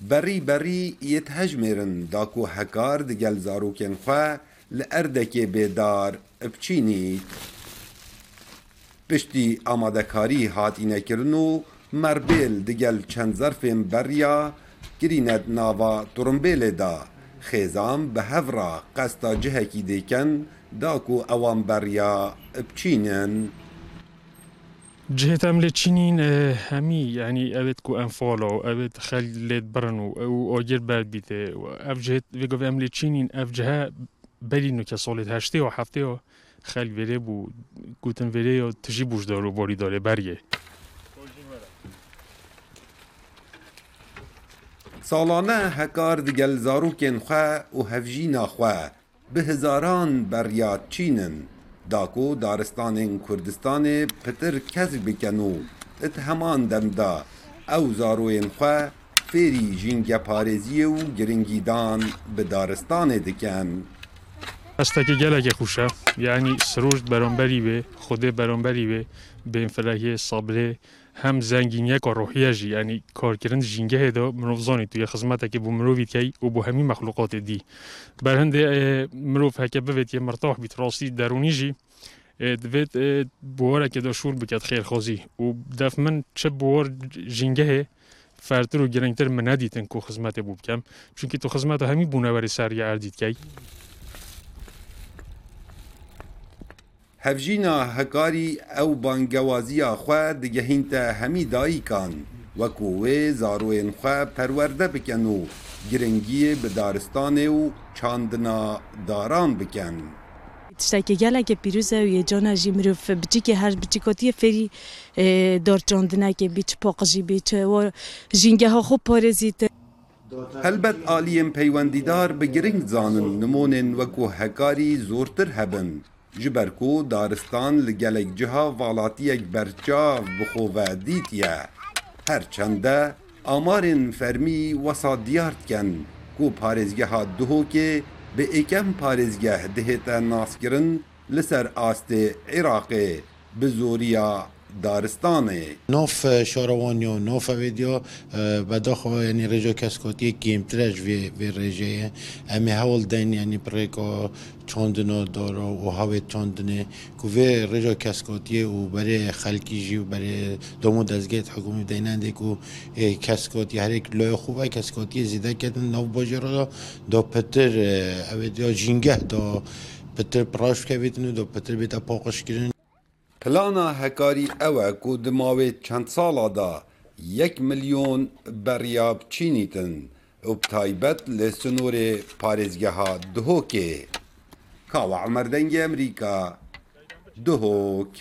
بري بري يتهجمرن داكو هكار دگل زاروكن خوا لأردكي بيدار بچينيت پشتی آمادکاری هات اینکرن و مربیل دگل چند ظرفین بریا گریند ناوا ترمبیل دا. خیزام به هفرا قصد جهکی دیکن داکو اوان بریا بچینن جهت ام لچینین همی یعنی اوید کو انفالو اوید خلید برنو آگر بر بیته و اف جهت ویگو ام لچینین اف جهه بلینو که سالت هشته و هفته و خل وره بو گوتن وره یا تجی بوش دارو باری داره بریه سالانه هکار دگل زاروکن خوا و هفجینا خوا به هزاران بریات چینن. داکو دارستانên Kurdistanê pitir kesk bikin û it heman demda ew zaroyên xwe fêrî jîngeparêziyê û giringîdan bi daristanê dikin. Hestekî gelekê xuşe yanî siroj beromberî wê xudê beromberî wê bênfirehiyê sabrê هم زنگینیه کار روحیه جی یعنی کار کردن جنگه دا مروف زانی توی خزمت که بو مروفید او بو همین مخلوقات دی. برهنده مروف هکه بود یه مرتاح بیتراستی راستی درونی جی دوید که دا شور بکد خیر خوزی و دف من چه بوار جنگه فرتر و گرنگتر من ندیتن که خزمت بو چونکه تو خدمت همین بونه سریع اردید که hevjîna hekarî ew bangewaziya xwe digehîn te hemî dayîkan وەکو wê zarokên xwe perwerde bikin û giringiyê bi daristanê û çandina daran bikin. tiştekî gelekê pîrûze û yêcana jî mirov biçîkê her biçîkotiye ferî dorçandinekê bîç poqijî bîç jîngeha xwe parêzî te. Helbet aliyên peywendîdar bi giring zanin nimonên wekû hekarî zortir hebin. جبر کو دارستان لگلگ جها والاتی یک برچا بخو هرچنده امارن فرمی وسا دیارت کن کو پارزگه ها که به ایکم پارزگه دهت ناس کرن لسر آست عراقه بزوریا دارستانه. نوف شاروانیو نوف ویدیو بدا خو یعنی رجو کس کوت یک گیم ترج وی وی رجه امه هول دین یعنی پریکو چوندنو دارو و هاو چوندنه کو وی رجو کس او برای خلکی جی و برای دومو دزگیت حکومی دیننده کو کس کوت هر یک لو خوبه کس کوت زیده کتن نو بوجرو دو پتر ویدیو جینگه دو پتر پراش که نو دو پتر بیت پوقش کړي پلانا هەکاری ئەوە و دماوێ چەند ساڵادا یەک ملیۆن بەریاب چینیتن و تایبەت لە سنوورێ پارێزگەها دهۆکێ کاوە عمەردەنگی ئەمریکا دهۆک.